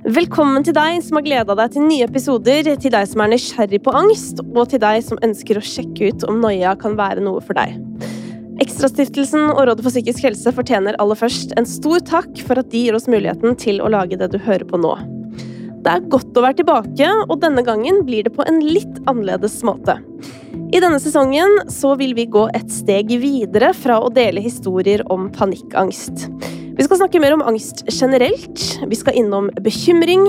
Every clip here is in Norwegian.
Velkommen til deg som har gleda deg til nye episoder, til deg som er nysgjerrig på angst, og til deg som ønsker å sjekke ut om noia kan være noe for deg. Ekstrastiftelsen og Rådet for psykisk helse fortjener aller først en stor takk for at de gir oss muligheten til å lage det du hører på nå. Det er godt å være tilbake, og denne gangen blir det på en litt annerledes måte. I denne sesongen så vil vi gå et steg videre fra å dele historier om panikkangst. Vi skal snakke mer om angst generelt. Vi skal innom bekymring,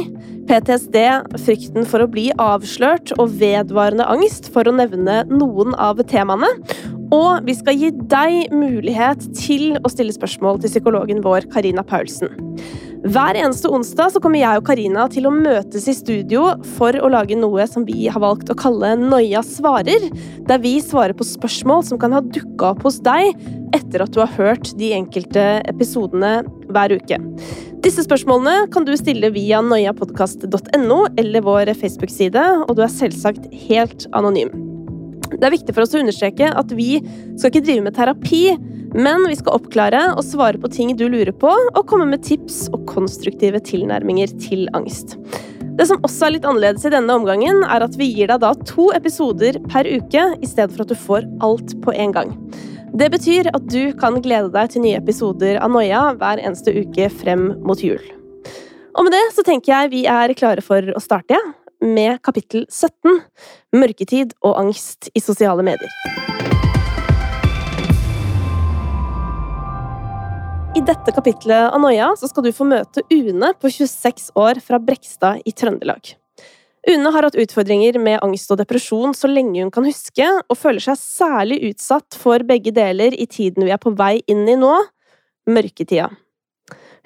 PTSD, frykten for å bli avslørt og vedvarende angst, for å nevne noen av temaene. Og vi skal gi deg mulighet til å stille spørsmål til psykologen vår Karina Paulsen. Hver eneste onsdag så kommer jeg og Karina til å møtes i studio for å lage noe som vi har valgt å kalle Noia svarer, der vi svarer på spørsmål som kan ha dukka opp hos deg etter at du har hørt de enkelte episodene hver uke. Disse spørsmålene kan du stille via noiapodkast.no eller vår Facebook-side, og du er selvsagt helt anonym. Det er viktig for oss å understreke at vi skal ikke drive med terapi, men vi skal oppklare og svare på ting du lurer på, og komme med tips og konstruktive tilnærminger til angst. Det som også er litt annerledes i denne omgangen, er at vi gir deg da to episoder per uke, i stedet for at du får alt på en gang. Det betyr at du kan glede deg til nye episoder av Noia hver eneste uke frem mot jul. Og med det så tenker jeg vi er klare for å starte, ja med kapittel 17 Mørketid og angst i sosiale medier. I dette kapitlet av Noia skal du få møte Une på 26 år fra Brekstad i Trøndelag. Une har hatt utfordringer med angst og depresjon så lenge hun kan huske, og føler seg særlig utsatt for begge deler i tiden vi er på vei inn i nå mørketida.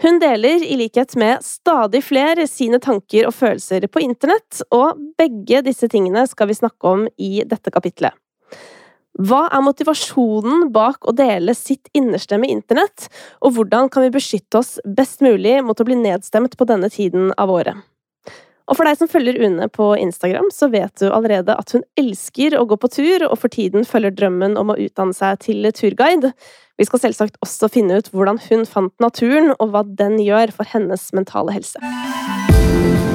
Hun deler, i likhet med stadig flere, sine tanker og følelser på internett, og begge disse tingene skal vi snakke om i dette kapitlet. Hva er motivasjonen bak å dele sitt innerste med internett, og hvordan kan vi beskytte oss best mulig mot å bli nedstemt på denne tiden av året? Og for deg som følger Une på Instagram, så vet du allerede at hun elsker å gå på tur, og for tiden følger drømmen om å utdanne seg til turguide. Vi skal selvsagt også finne ut hvordan hun fant naturen, og hva den gjør for hennes mentale helse.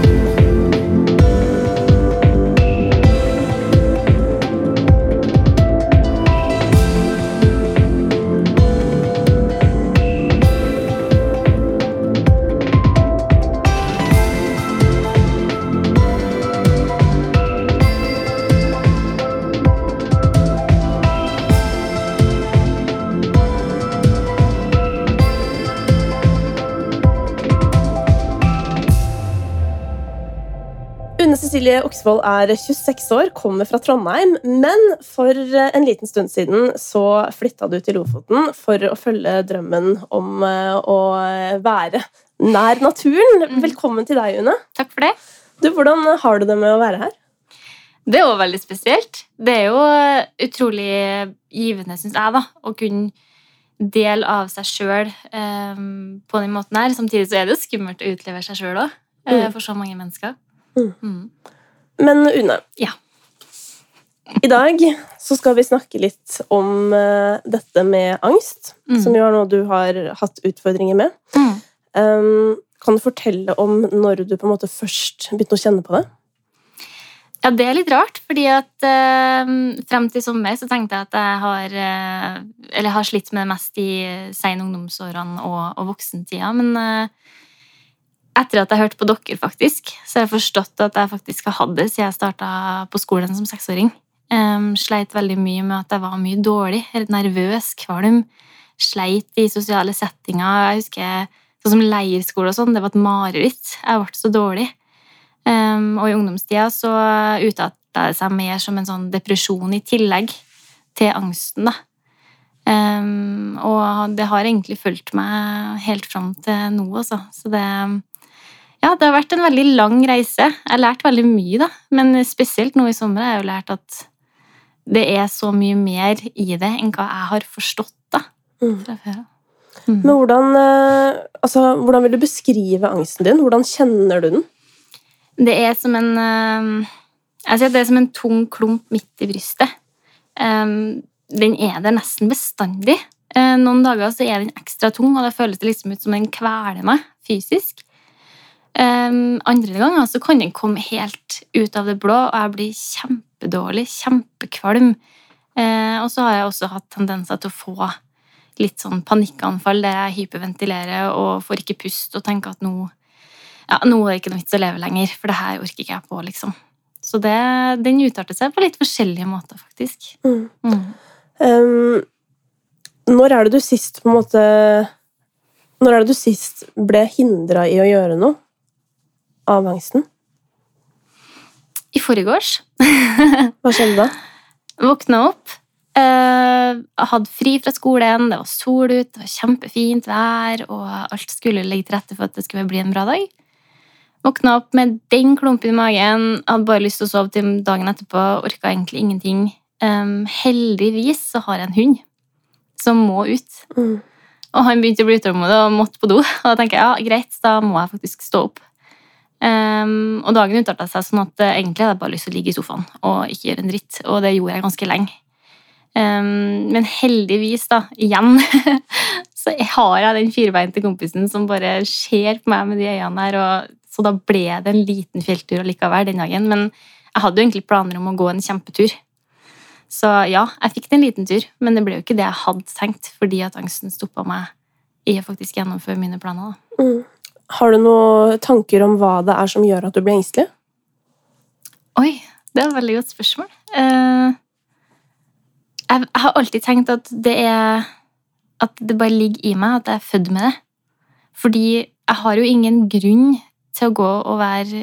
Cecilie Oksvold er 26 år, kommer fra Trondheim, men for en liten stund siden så flytta du til Lofoten for å følge drømmen om eh, å være nær naturen. Mm. Velkommen til deg, Une. Takk for det. Du, Hvordan har du det med å være her? Det er jo veldig spesielt. Det er jo utrolig givende, syns jeg, da, å kunne dele av seg sjøl um, på den måten her. Samtidig så er det jo skummelt å utlevere seg sjøl òg, mm. for så mange mennesker. Mm. Men Une, ja. i dag så skal vi snakke litt om uh, dette med angst, mm. som jo er noe du har hatt utfordringer med. Mm. Um, kan du fortelle om når du på en måte først begynte å kjenne på det? Ja, det er litt rart, fordi at uh, frem til sommer så tenkte jeg at jeg har uh, Eller har slitt med det mest i sen ungdomsårene og, og voksentida, men uh, etter at jeg hørte på dere, faktisk, så har jeg forstått at jeg faktisk har hatt det siden jeg starta på skolen som seksåring. Um, sleit veldig mye med at jeg var mye dårlig. Nervøs, kvalm. Sleit i sosiale settinger. Jeg husker sånn som leirskole og sånn. Det var et mareritt. Jeg ble så dårlig. Um, og i ungdomstida så utarta det seg mer som en sånn depresjon i tillegg til angsten, da. Um, og det har egentlig fulgt meg helt fram til nå, altså. Så det ja, det har vært en veldig lang reise. Jeg har lært veldig mye, da. Men spesielt nå i sommer har jeg jo lært at det er så mye mer i det enn hva jeg har forstått da, mm. fra før av. Mm. Men hvordan, eh, altså, hvordan vil du beskrive angsten din? Hvordan kjenner du den? Det er som en sier det er som en tung klump midt i brystet. Den er der nesten bestandig. Eh, noen dager så er den ekstra tung, og det føles liksom ut som den kveler meg fysisk. Um, andre ganger så kan den komme helt ut av det blå, og jeg blir kjempedårlig, kjempekvalm. Uh, og så har jeg også hatt tendenser til å få litt sånn panikkanfall der jeg hyperventilerer og får ikke pust og tenker at nå, ja, nå er det ikke noe vits å leve lenger, for det her orker ikke jeg på, liksom. Så det, den utarter seg på litt forskjellige måter, faktisk. Mm. Mm. Um, når er det du sist på en måte Når er det du sist ble hindra i å gjøre noe av angsten? I forgårs Hva skjedde da? våkna opp, Uh, hadde fri fra skolen, det var sol ute, det var kjempefint vær, og alt skulle legge til rette for at det skulle bli en bra dag. Våkna opp med den klumpen i magen, hadde bare lyst til å sove til dagen etterpå, orka egentlig ingenting. Um, heldigvis så har jeg en hund som må ut. Mm. Og han begynte å bli utålmodig og måtte på do. Og da tenker jeg ja, greit, da må jeg faktisk stå opp. Um, og dagen utarta seg sånn at uh, egentlig hadde jeg bare lyst til å ligge i sofaen og ikke gjøre en dritt. Og det gjorde jeg ganske lenge. Um, men heldigvis, da, igjen, så har jeg den firbeinte kompisen som bare ser på meg med de øynene der. Og, så da ble det en liten fjelltur allikevel den dagen. Men jeg hadde jo egentlig planer om å gå en kjempetur. Så ja, jeg fikk en liten tur, men det ble jo ikke det jeg hadde tenkt, fordi at angsten stoppa meg i å faktisk gjennomføre mine planer. da. Mm. Har du noen tanker om hva det er som gjør at du blir engstelig? Oi, det er et veldig godt spørsmål. Eh, jeg, jeg har alltid tenkt at det er At det bare ligger i meg, at jeg er født med det. Fordi jeg har jo ingen grunn til å gå og være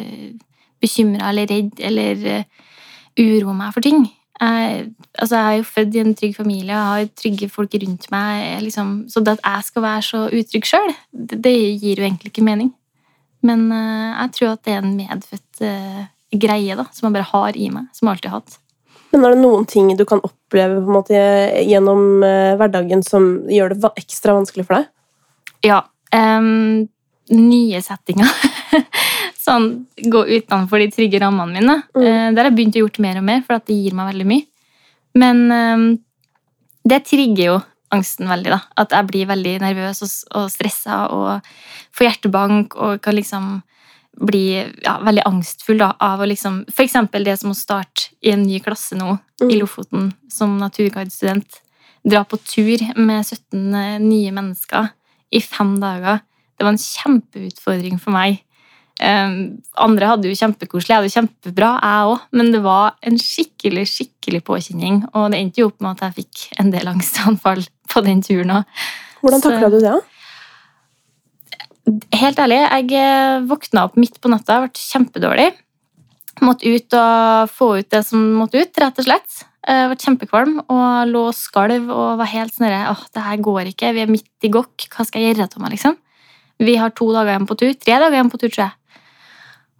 bekymra eller redd eller eh, uroe meg for ting. Jeg, altså jeg er jo født i en trygg familie, jeg har trygge folk rundt meg. Liksom, så det at jeg skal være så utrygg sjøl, det, det gir jo egentlig ikke mening. Men uh, jeg tror at det er en medfødt uh, greie da, som jeg bare har i meg. Som jeg alltid har hatt. Men er det noen ting du kan oppleve måte, gjennom uh, hverdagen som gjør det ekstra vanskelig for deg? Ja. Um, nye settinger. sånn gå utenfor de trygge rammene mine. Mm. Eh, det har jeg begynt å gjøre mer og mer, for det gir meg veldig mye. Men em, det trigger jo angsten veldig. da. At jeg blir veldig nervøs og, og stressa og får hjertebank og kan liksom bli ja, veldig angstfull da, av å liksom eksempel det som å starte i en ny klasse nå Mm. i Lofoten som naturguidestudent. Dra på tur med 17 nye mennesker i fem dager. Det var en kjempeutfordring for meg. Um, andre hadde jo kjempekoselig, jeg hadde kjempebra, jeg òg, men det var en skikkelig skikkelig påkjenning. Og det endte jo opp med at jeg fikk en del angstanfall på den turen òg. Hvordan takla du det? Helt ærlig, jeg eh, våkna opp midt på natta, ble kjempedårlig. Måtte ut og få ut det som måtte ut, rett og slett. Jeg ble kjempekvalm og lå og skalv og var helt sånn åh, det her går ikke, vi er midt i gokk, hva skal jeg gjøre av meg, liksom? Vi har to dager igjen på tur, tre dager igjen på tur, tror jeg.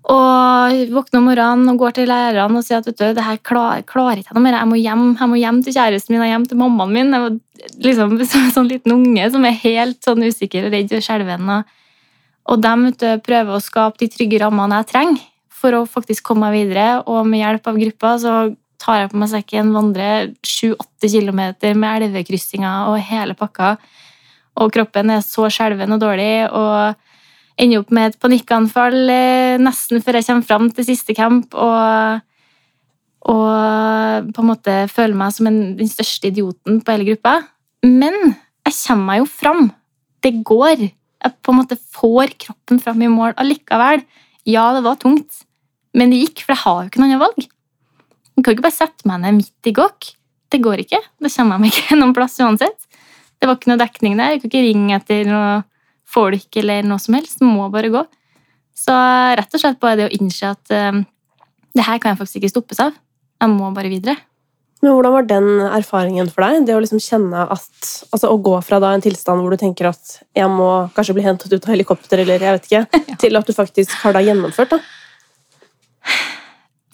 Og våkner om morgenen og går til lærerne og sier at vet du, det her klar, klarer ikke jeg noe mer. Jeg må hjem jeg må hjem til kjæresten min og hjem til mammaen min. Jeg var liksom som en sånn liten unge som er helt sånn usikker og redd og skjelven. Og, og de prøver å skape de trygge rammene jeg trenger for å faktisk komme meg videre. Og med hjelp av gruppa så tar jeg på meg sekken, vandrer 7-8 kilometer med elvekryssinger og hele pakka. Og kroppen er så skjelven og dårlig. og ender opp med et panikkanfall eh, nesten før jeg kommer fram til siste camp. Og, og på en måte føler meg som en, den største idioten på hele gruppa. Men jeg kommer meg jo fram. Det går. Jeg på en måte får kroppen fram i mål allikevel. Ja, det var tungt, men det gikk, for jeg har jo ikke noe annet valg. Jeg kan ikke bare sette meg ned midt i gokk. Det går ikke. Da kommer jeg meg ikke noen plass uansett. Det var ikke noe dekning der. Jeg kan ikke ringe etter noe folk eller noe som helst. Det må bare gå. Så rett og slett bare det å innse at eh, det her kan jeg faktisk ikke stoppes av. Jeg må bare videre. Men hvordan var den erfaringen for deg? Det å liksom kjenne at Altså å gå fra da en tilstand hvor du tenker at jeg må kanskje bli hentet ut av helikopter, eller jeg vet ikke, til at du faktisk har da gjennomført, da.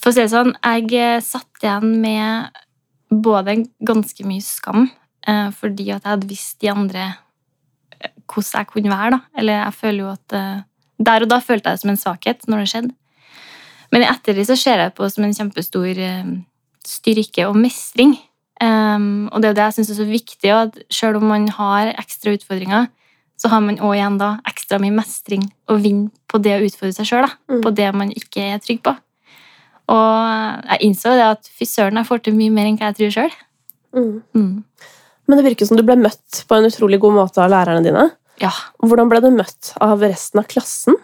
For å si det sånn, jeg eh, satt igjen med både ganske mye skam, eh, fordi at jeg hadde visst de andre hvordan jeg kunne være, da. Eller jeg føler jo at eh, Der og da følte jeg det som en svakhet når det skjedde. Men i ettertid så ser jeg det på som en kjempestor eh, styrke og mestring. Um, og det er det jeg syns er så viktig, at selv om man har ekstra utfordringer, så har man også igjen da ekstra mye mestring å vinne på det å utfordre seg sjøl. Mm. På det man ikke er trygg på. Og jeg innså det at fy søren, jeg får til mye mer enn hva jeg tror sjøl. Mm. Mm. Men det virker som du ble møtt på en utrolig god måte av lærerne dine. Ja. Hvordan ble du møtt av resten av klassen?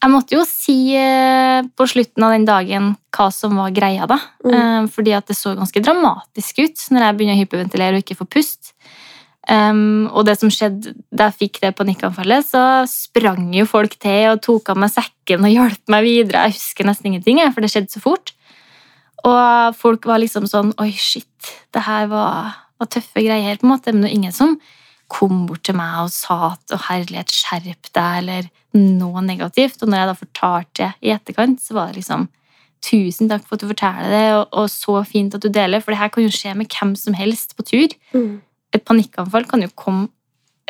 Jeg måtte jo si eh, på slutten av den dagen hva som var greia, da. Mm. Eh, fordi at det så ganske dramatisk ut når jeg begynner å hyperventilere og ikke få pust. Um, og det som skjedde da jeg fikk det panikkanfallet, så sprang jo folk til og tok av meg sekken og hjalp meg videre. Jeg husker nesten ingenting, for det skjedde så fort. Og folk var liksom sånn Oi, shit, det her var, var tøffe greier, på en måte. Men det var ingen som kom bort til meg og sa at å herlighet, skjerp deg, eller noe negativt. Og når jeg da fortalte det i etterkant, så var det liksom Tusen takk for at du forteller det, og, og så fint at du deler. For det her kan jo skje med hvem som helst på tur. Mm. Et panikkanfall kan jo komme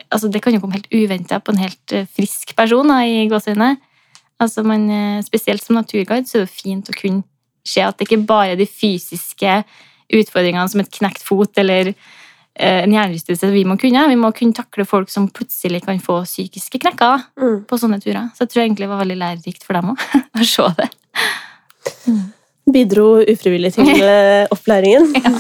altså det kan jo komme helt uventa på en helt eh, frisk person da, i gåseøynene. Altså man, eh, spesielt som naturguide så er det fint å kunne se at det ikke bare er de fysiske utfordringene som et knekt fot eller eh, en hjernerystelse vi må kunne. Vi må kunne takle folk som plutselig kan få psykiske knekker Mm. på sånne turer. Så jeg tror egentlig det var veldig lærerikt for dem òg å se det. Bidro ufrivillig til opplæringen. ja.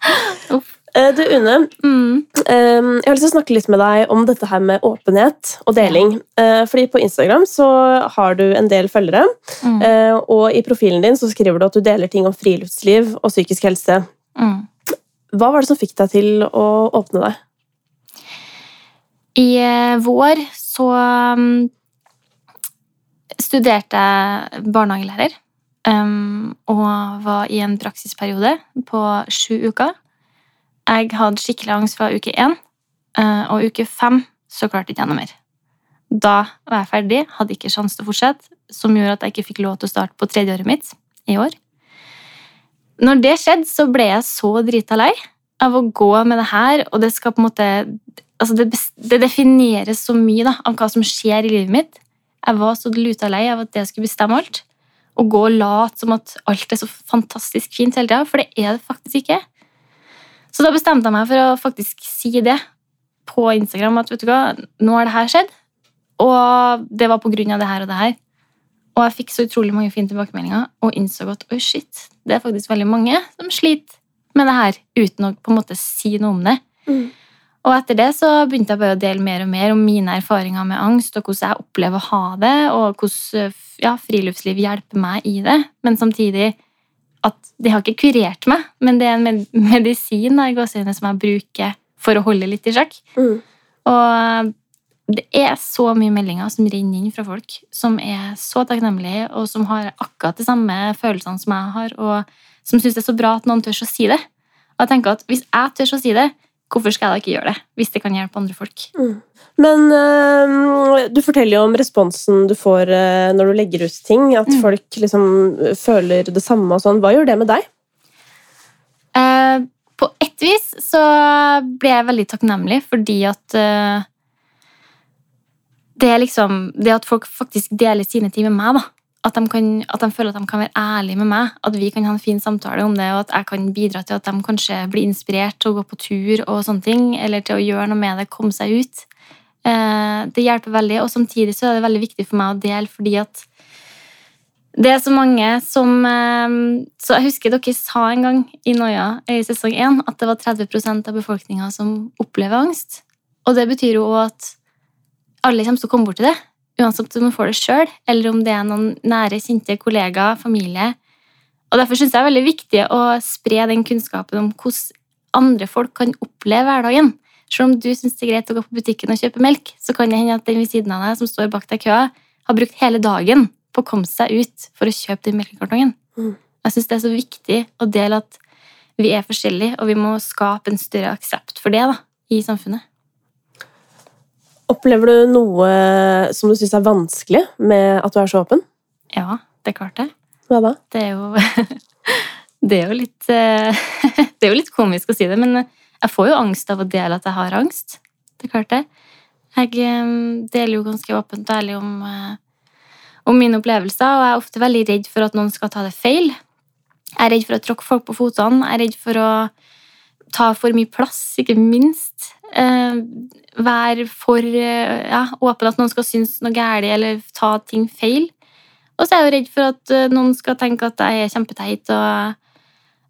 Uff. Eh, Du, Une, Mm. jeg har lyst til å snakke litt med deg om dette her med åpenhet og deling. Eh, Fordi på Instagram så har du en del følgere, Mm. eh, og i profilen din så skriver du at du deler ting om friluftsliv og psykisk helse. Mm. Hva var det som fikk deg til å åpne deg? I vår så um, studerte jeg barnehagelærer. og var i en praksisperiode på sju uker. Jeg hadde skikkelig angst fra uke én, eh, og uke fem så klarte jeg ikke enda mer. Da var jeg ferdig, hadde ikke sjanse til å fortsette, som gjorde at jeg ikke fikk lov til å starte på tredjeåret mitt i år. Når det skjedde, så ble jeg så drita lei av å gå med det her, og det skal på en måte altså det, det defineres så mye da, av hva som skjer i livet mitt. Jeg var så luta lei av at det skulle bestemme alt. Og gå og late som at alt er så fantastisk fint hele tida, for det er det faktisk ikke. Så da bestemte jeg meg for å faktisk si det på Instagram at vet du hva, nå har det her skjedd, og det var på grunn av det her og det her. Og jeg fikk så utrolig mange fine tilbakemeldinger og innså at oi shit, det er faktisk veldig mange som sliter med det her uten å på en måte si noe om det. Mm. Og etter det så begynte jeg bare å dele mer og mer om mine erfaringer med angst, og hvordan jeg opplever å ha det, og hvordan ja, friluftsliv hjelper meg i det. Men samtidig at det har ikke kurert meg, men det er en med medisin da, i gåseøynene som jeg bruker for å holde litt i sjakk. Mm. Og det er så mye meldinger som renner inn fra folk som er så takknemlige, og som har akkurat de samme følelsene som jeg har, og som syns det er så bra at noen tør å si det. Og jeg tenker at Hvis jeg tør å si det, hvorfor skal jeg da ikke gjøre det? Hvis det kan hjelpe andre folk. Men øh, du forteller jo om responsen du får øh, når du legger ut ting. At Mm. folk liksom føler det samme og sånn. Hva gjør det med deg? Uh, på ett vis så ble jeg veldig takknemlig fordi at uh, det er liksom Det at folk faktisk deler sine ting med meg, da. At de, kan, at de føler at de kan være ærlige med meg, at vi kan ha en fin samtale om det, og at jeg kan bidra til at de kanskje blir inspirert til å gå på tur og sånne ting, eller til å gjøre noe med det, komme seg ut. Eh, det hjelper veldig, og samtidig så er det veldig viktig for meg å dele, fordi at det er så mange som eh, Så jeg husker dere sa en gang i Noia i sesong 1 at det var 30% av befolkninga som opplever angst. Og det betyr jo at alle kommer til å komme borti det. Uansett om du får det sjøl, eller om det er noen nære, kjente kollegaer, familie. Og Derfor syns jeg det er veldig viktig å spre den kunnskapen om hvordan andre folk kan oppleve hverdagen. Selv om du syns det er greit å gå på butikken og kjøpe melk, så kan det hende at den ved siden av deg som står bak deg i køa, har brukt hele dagen på å komme seg ut for å kjøpe den melkekartongen. Mm. Jeg syns det er så viktig å dele at vi er forskjellige, og vi må skape en større aksept for det da, i samfunnet. Opplever du noe som du syns er vanskelig med at du er så åpen? Ja, det er klart det. Hva da? Det er jo Det er jo litt eh, Det er jo litt komisk å si det, men jeg får jo angst av å dele at jeg har angst. Det er klart det. Jeg eh, deler jo ganske åpent og ærlig om, eh, om mine opplevelser, og jeg er ofte veldig redd for at noen skal ta det feil. Jeg er redd for å tråkke folk på fotene. Jeg er redd for å ta for mye plass, ikke minst. Eh, være for eh, ja, åpen at noen skal synes noe galt eller ta ting feil. Og så er jeg jo redd for at eh, noen skal tenke at jeg er kjempeteit. Og,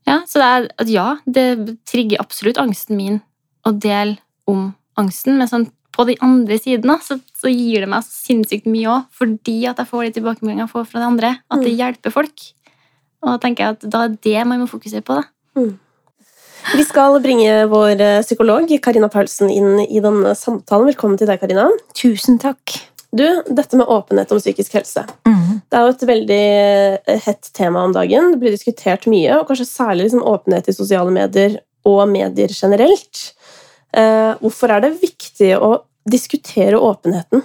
ja, så det er, at ja, det trigger absolutt angsten min å dele om angsten. Men sånn, på de andre sidene så, så gir det meg så sinnssykt mye òg, fordi at jeg får de tilbakemeldingene jeg får fra de andre. At det Mm. hjelper folk. Og da tenker jeg at da er det man må fokusere på. da. Vi skal bringe vår eh, psykolog Karina Paulsen inn i denne samtalen. Velkommen til deg, Karina. Tusen takk. Du, dette med åpenhet om psykisk helse. Mm. Det er jo et veldig eh, hett tema om dagen. Det blir diskutert mye, og kanskje særlig liksom åpenhet i sosiale medier og medier generelt. Eh, hvorfor er det viktig å diskutere åpenheten?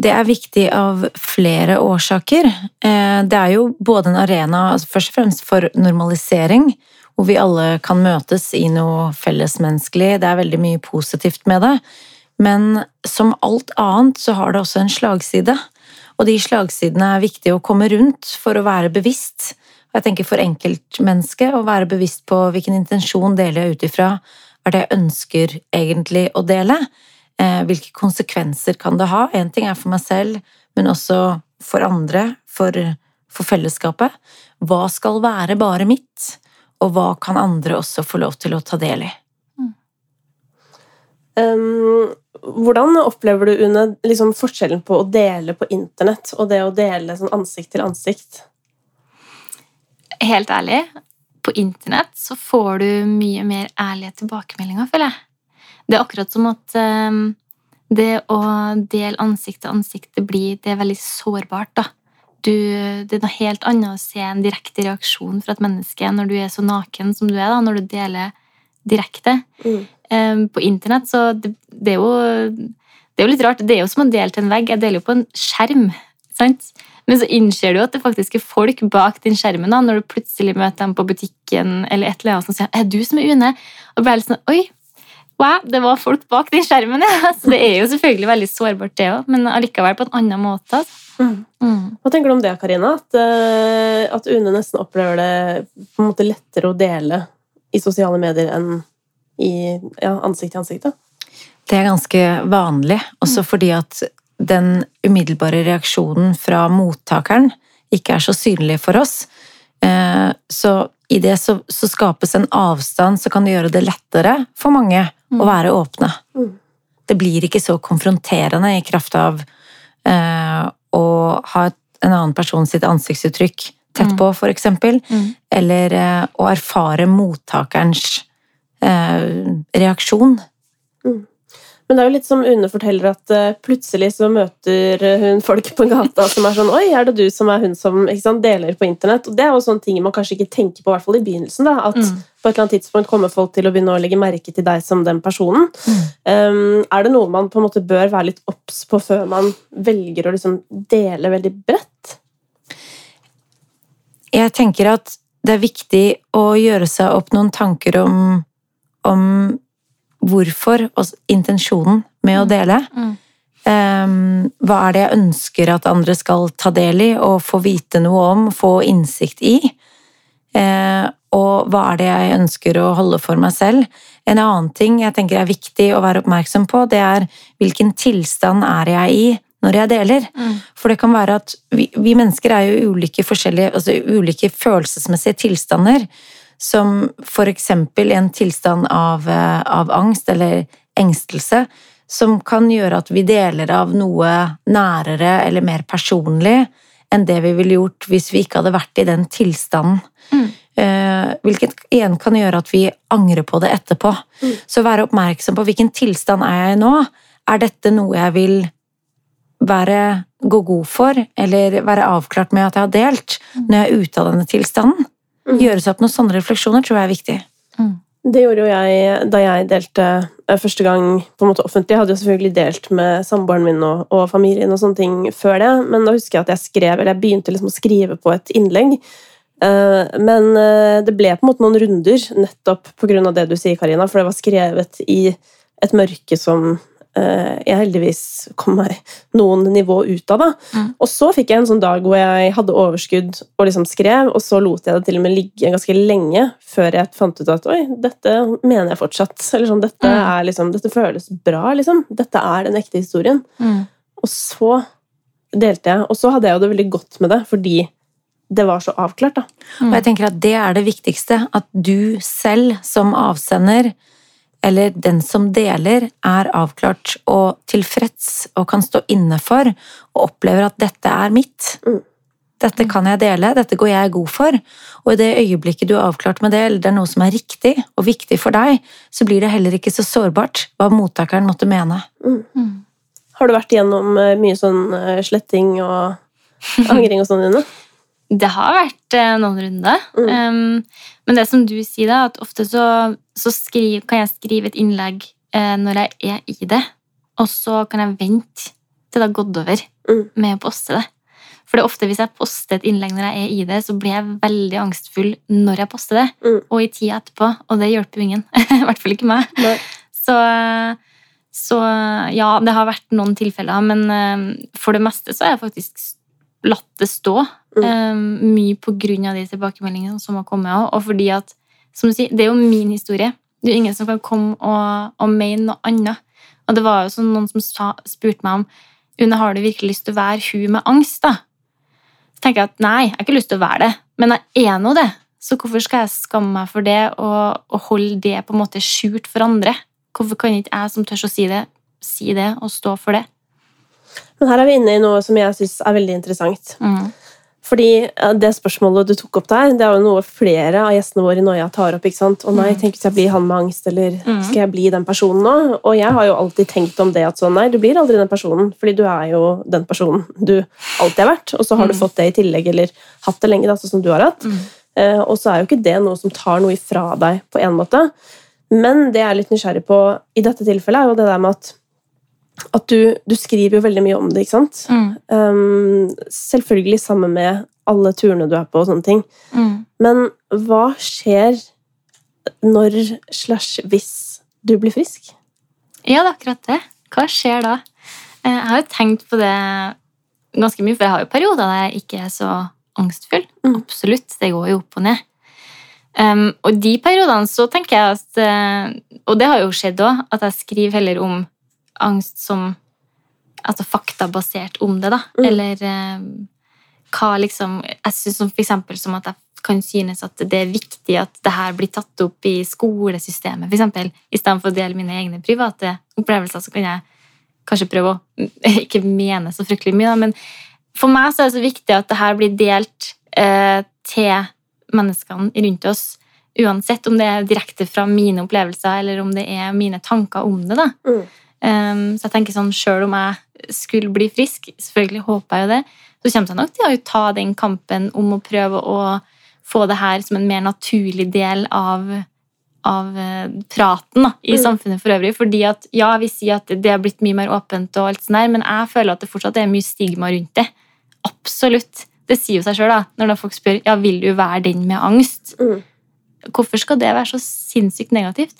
Det er viktig av flere årsaker. Eh, Det er jo både en arena altså først og fremst for normalisering, hvor vi alle kan møtes i noe fellesmenneskelig. Det er veldig mye positivt med det. Men som alt annet så har det også en slagside. Og de slagsidene er viktige å komme rundt for å være bevisst. Og jeg tenker for enkeltmennesket å være bevisst på hvilken intensjon deler jeg ut ifra. Hva er det jeg ønsker egentlig å dele? Eh, Hvilke konsekvenser kan det ha? En ting er for meg selv, men også for andre, for, for fellesskapet. Hva skal være bare mitt, og hva kan andre også få lov til å ta del i? Um, hvordan opplever du Une, liksom forskjellen på å dele på internett og det å dele sånn ansikt til ansikt? Helt ærlig, på internett så får du mye mer ærlige tilbakemeldinger, føler jeg. Det er akkurat som at um, det å dele ansikt til ansikt, det, blir, det er veldig sårbart, da. Du, det er noe helt annet å se en direkte reaksjon fra et menneske når du er så naken som du er, da, når du deler direkte. Mm. Um, på internett, så det, det, er jo, det er jo litt rart. Det er jo som å dele til en vegg. Jeg deler jo på en skjerm. sant? Men så innser du at det faktisk er folk bak den skjermen da, når du plutselig møter dem på butikken eller et eller annet som sier 'Er du som er Une?' Og blir litt sånn 'Oi, wow, det var folk bak den skjermen', ja. Så det er jo selvfølgelig veldig sårbart, det òg, men allikevel på en annen måte. Altså. Mm. Mm. Hva tenker du om det, Karina? At, eh, at Une nesten opplever det på en måte lettere å dele i sosiale medier enn i ja, ansikt til ansikt? da? Det er ganske vanlig, også fordi at den umiddelbare reaksjonen fra mottakeren ikke er så synlig for oss. Eh, Så i det så, så skapes en avstand som kan gjøre det lettere for mange å være åpne. Mm. Det blir ikke så konfronterende i kraft av eh, å ha en annen person sitt ansiktsuttrykk tett Mm. på, eksempel. Mm. Eller eh, å erfare mottakerens eh, reaksjon. Men det er jo litt som Une forteller, at eh, plutselig så møter hun folk på gata som er sånn Oi, er det du som er hun som sant, deler på internett? Og det er jo sånne ting man kanskje ikke tenker på, i hvert fall i begynnelsen. da, At Mm. på et eller annet tidspunkt kommer folk til å begynne å legge merke til deg som den personen. Um, er det noe man på en måte bør være litt obs på før man velger å liksom dele veldig bredt? Jeg tenker at det er viktig å gjøre seg opp noen tanker om, om hvorfor og intensjonen med å dele. Mm. Um, hva er det jeg ønsker at andre skal ta del i og få vite noe om, få innsikt i? Uh, og hva er det jeg ønsker å holde for meg selv? En annen ting jeg tenker er viktig å være oppmerksom på, det er hvilken tilstand er jeg i når jeg deler? Mm. For det kan være at vi, vi mennesker er jo ulike, altså ulike følelsesmessige tilstander. Som eksempel en tilstand av, eh, av angst eller engstelse, som kan gjøre at vi deler av noe nærere eller mer personlig enn det vi ville gjort hvis vi ikke hadde vært i den tilstanden. Mm. Eh, hvilket igjen kan gjøre at vi angrer på det etterpå. Mm. Så være oppmerksom på hvilken tilstand er jeg i nå. Er dette noe jeg vil være, gå god for, eller være avklart med at jeg har delt når jeg er ute av denne tilstanden? Mm. Gjøre seg opp noen sånne refleksjoner tror jeg er viktig. Det gjorde jo jeg da jeg delte eh, første gang på en måte offentlig. Jeg hadde jo selvfølgelig delt med samboeren min og, og familien og sånne ting før det, men da husker jeg at jeg skrev, eller jeg begynte liksom å skrive på et innlegg. Eh, Men eh, det ble på en måte noen runder nettopp av det du sier, Karina, for det var skrevet i et mørke som jeg heldigvis kom meg noen nivå ut av. da. Mm. Og så fikk jeg en sånn dag hvor jeg hadde overskudd og liksom skrev, og så lot jeg det til og med ligge ganske lenge før jeg fant ut at oi, dette mener jeg fortsatt. Eller sånn, dette, Mm. er liksom, dette føles bra, liksom. Dette er den ekte historien. Mm. Og så delte jeg, og så hadde jeg jo det veldig godt med det, fordi det var så avklart, da. Og jeg tenker at det er det viktigste. At du selv som avsender, eller den som deler, er avklart og tilfreds og kan stå inne for og opplever at dette er mitt. Mm. Dette kan jeg dele, dette går jeg god for. Og i det øyeblikket du er avklart med det, eller det er noe som er riktig og viktig for deg, så blir det heller ikke så sårbart hva mottakeren måtte mene. Mm. Har du vært igjennom eh, mye sånn eh, sletting og angring og sånn inne? Det har vært eh, noen runder. Mm. Um, men det som du sier, da, at ofte så, så skriv, kan jeg skrive et innlegg eh, når jeg er i det, og så kan jeg vente til det har gått over Mm. med å poste det. For det er ofte hvis jeg poster et innlegg når jeg er i det, så blir jeg veldig angstfull når jeg poster det, Mm. og i tida etterpå, og det hjelper jo ingen. I hvert fall ikke meg. Nei. Så, så ja, det har vært noen tilfeller, men eh, for det meste så har jeg faktisk latt det stå. Mm. Um, mye på grunn av de tilbakemeldingene som har kommet også, og fordi at, som du sier, det er jo min historie. Det er jo ingen som kan komme og, og mene noe annet. Og det var jo sånn noen som sa, spurte meg om Une, har du virkelig lyst til å være hun med angst, da? Så tenker jeg at nei, jeg har ikke lyst til å være det, men jeg er nå det. Så hvorfor skal jeg skamme meg for det og, og holde det på en måte skjult for andre? Hvorfor kan ikke jeg som tør å si det, si det og stå for det? Men her er vi inne i noe som jeg syns er veldig interessant. Mm. Fordi det spørsmålet du tok opp der, det er jo noe flere av gjestene våre i Noia tar opp. ikke sant? Å nei, Mm. tenk hvis jeg blir han med angst, eller Mm. skal jeg bli den personen nå? Og jeg har jo alltid tenkt om det at sånn, nei, du blir aldri den personen, fordi du er jo den personen du alltid har vært, og så har du Mm. fått det i tillegg, eller hatt det lenge, da, sånn som du har hatt. Eh, og så er jo ikke det noe som tar noe ifra deg på en måte. Men det jeg er litt nysgjerrig på i dette tilfellet, er jo det der med at, at du, du skriver jo veldig mye om det, ikke sant? Mm. Um, selvfølgelig sammen med alle turene du er på og sånne ting. Mm. Men hva skjer når slash hvis du blir frisk? Ja, det er akkurat det. Hva skjer da? Eh, Jeg har jo tenkt på det ganske mye, for jeg har jo perioder der jeg ikke er så angstfull. Mm. Absolutt. Det går jo opp og ned. Um, og de periodene så tenker jeg at eh, Og det har jo skjedd òg, at jeg skriver heller om angst som Altså faktabasert om det, da. Mm. Eller eh, hva liksom Jeg syns som for eksempel som at jeg kan synes at det er viktig at det her blir tatt opp i skolesystemet, for eksempel. Istedenfor å dele mine egne private opplevelser, så kan jeg kanskje prøve å ikke mene så fryktelig mye, da, men for meg så er det så viktig at det her blir delt eh, til menneskene rundt oss, uansett om det er direkte fra mine opplevelser, eller om det er mine tanker om det. da. Mm. Um, så jeg tenker sånn, Selv om jeg skulle bli frisk, selvfølgelig håper jeg jo det, så kommer jeg nok til å ta den kampen om å prøve å få det her som en mer naturlig del av, av eh, praten da, i Mm. samfunnet for øvrig. Fordi at ja, vi sier at det har blitt mye mer åpent, og alt sånt der, men jeg føler at det fortsatt er mye stigma rundt det. Absolutt. Det sier jo seg sjøl når da folk spør ja, vil du være den med angst. Mm. Hvorfor skal det være så sinnssykt negativt?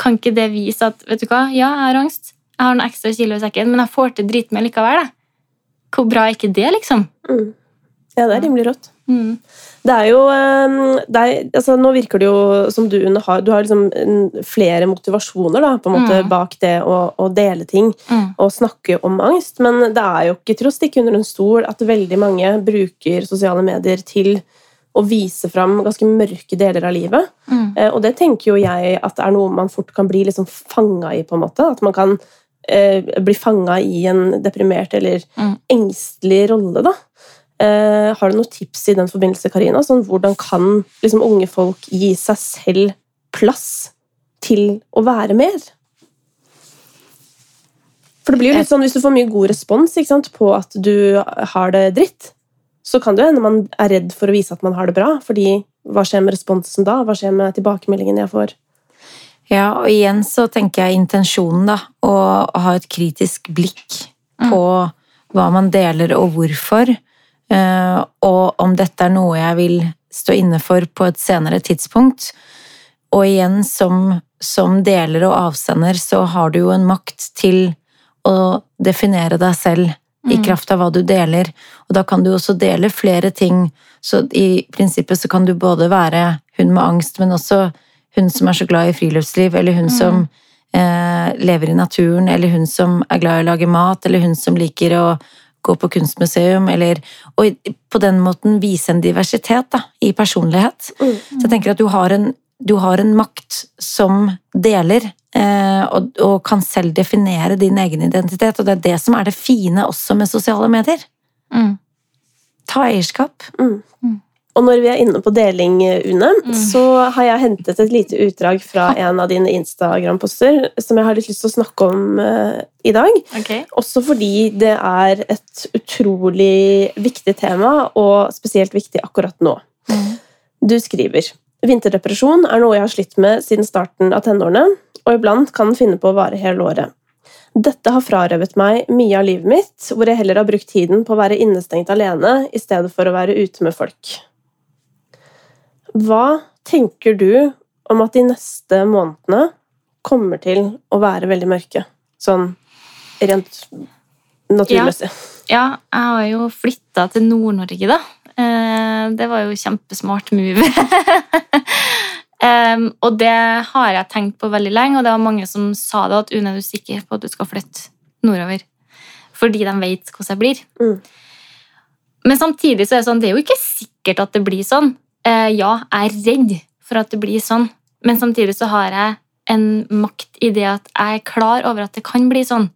Kan ikke det vise at vet du hva, ja, jeg har angst, jeg har noen ekstra kilo i sekken, men jeg får til drit med likevel? Da. Hvor bra er ikke det, liksom? Mm. Ja, det er rimelig rått. Mm. Det er jo um, det er, altså, Nå virker det jo som du har Du har liksom flere motivasjoner da, på en måte Mm. bak det å, å dele ting Mm. og snakke om angst, men det er jo ikke til å stikke under en stol at veldig mange bruker sosiale medier til å vise fram ganske mørke deler av livet. Mm. Eh, Og det tenker jo jeg at er noe man fort kan bli liksom fanga i, på en måte. At man kan eh, bli fanga i en deprimert eller Mm. engstelig rolle, da. Eh, har du noen tips i den forbindelse, Karina? Sånn, hvordan kan liksom, unge folk gi seg selv plass til å være mer? For det blir jo litt sånn, Hvis du får mye god respons sant, på at du har det dritt, så kan det hende man er redd for å vise at man har det bra. fordi hva skjer med responsen da? Hva skjer med tilbakemeldingen jeg får? Ja, og igjen så tenker jeg intensjonen, da. Å ha et kritisk blikk på hva man deler og hvorfor. eh, Og om dette er noe jeg vil stå inne for på et senere tidspunkt. Og igjen, som, som deler og avsender, så har du jo en makt til å definere deg selv i Mm. kraft av hva du deler. Og da kan du også dele flere ting. Så i prinsippet så kan du både være hun med angst, men også hun som er så glad i friluftsliv, eller hun Mm. som eh, lever i naturen, eller hun som er glad i å lage mat, eller hun som liker å gå på kunstmuseum, eller Og på den måten vise en diversitet da, i personlighet. Mm. Så jeg tenker at du har en, du har en makt som deler, og, og kan selv definere din egen identitet, og det er det som er det fine også med sosiale medier. Mm. Ta eierskap. Og når vi er inne på deling, Une, Mm. så har jeg hentet et lite utdrag fra en av dine Instagram-poster som jeg har litt lyst til å snakke om uh, i dag. Okay. Også fordi det er et utrolig viktig tema, og spesielt viktig akkurat nå. Mm. Du skriver Vinterdepresjon er noe jeg har slitt med siden starten av tenårene, og iblant kan den finne på å vare hele året. Dette har frarøvet meg mye av livet mitt, hvor jeg heller har brukt tiden på å være innestengt alene i stedet for å være ute med folk. Hva tenker du om at de neste månedene kommer til å være veldig mørke? Sånn rent naturmessig. Ja, jeg har jo flytta til Nord-Norge, da. Eh, Det var jo kjempesmart move. um, og det har jeg tenkt på veldig lenge, og det var mange som sa det, at Une, er du sikker på at du skal flytte nordover? Fordi de vet hvordan jeg blir. Mm. Men samtidig så er det sånn, det er jo ikke sikkert at det blir sånn. Uh, ja, jeg er redd for at det blir sånn, men samtidig så har jeg en makt i det at jeg er klar over at det kan bli sånn.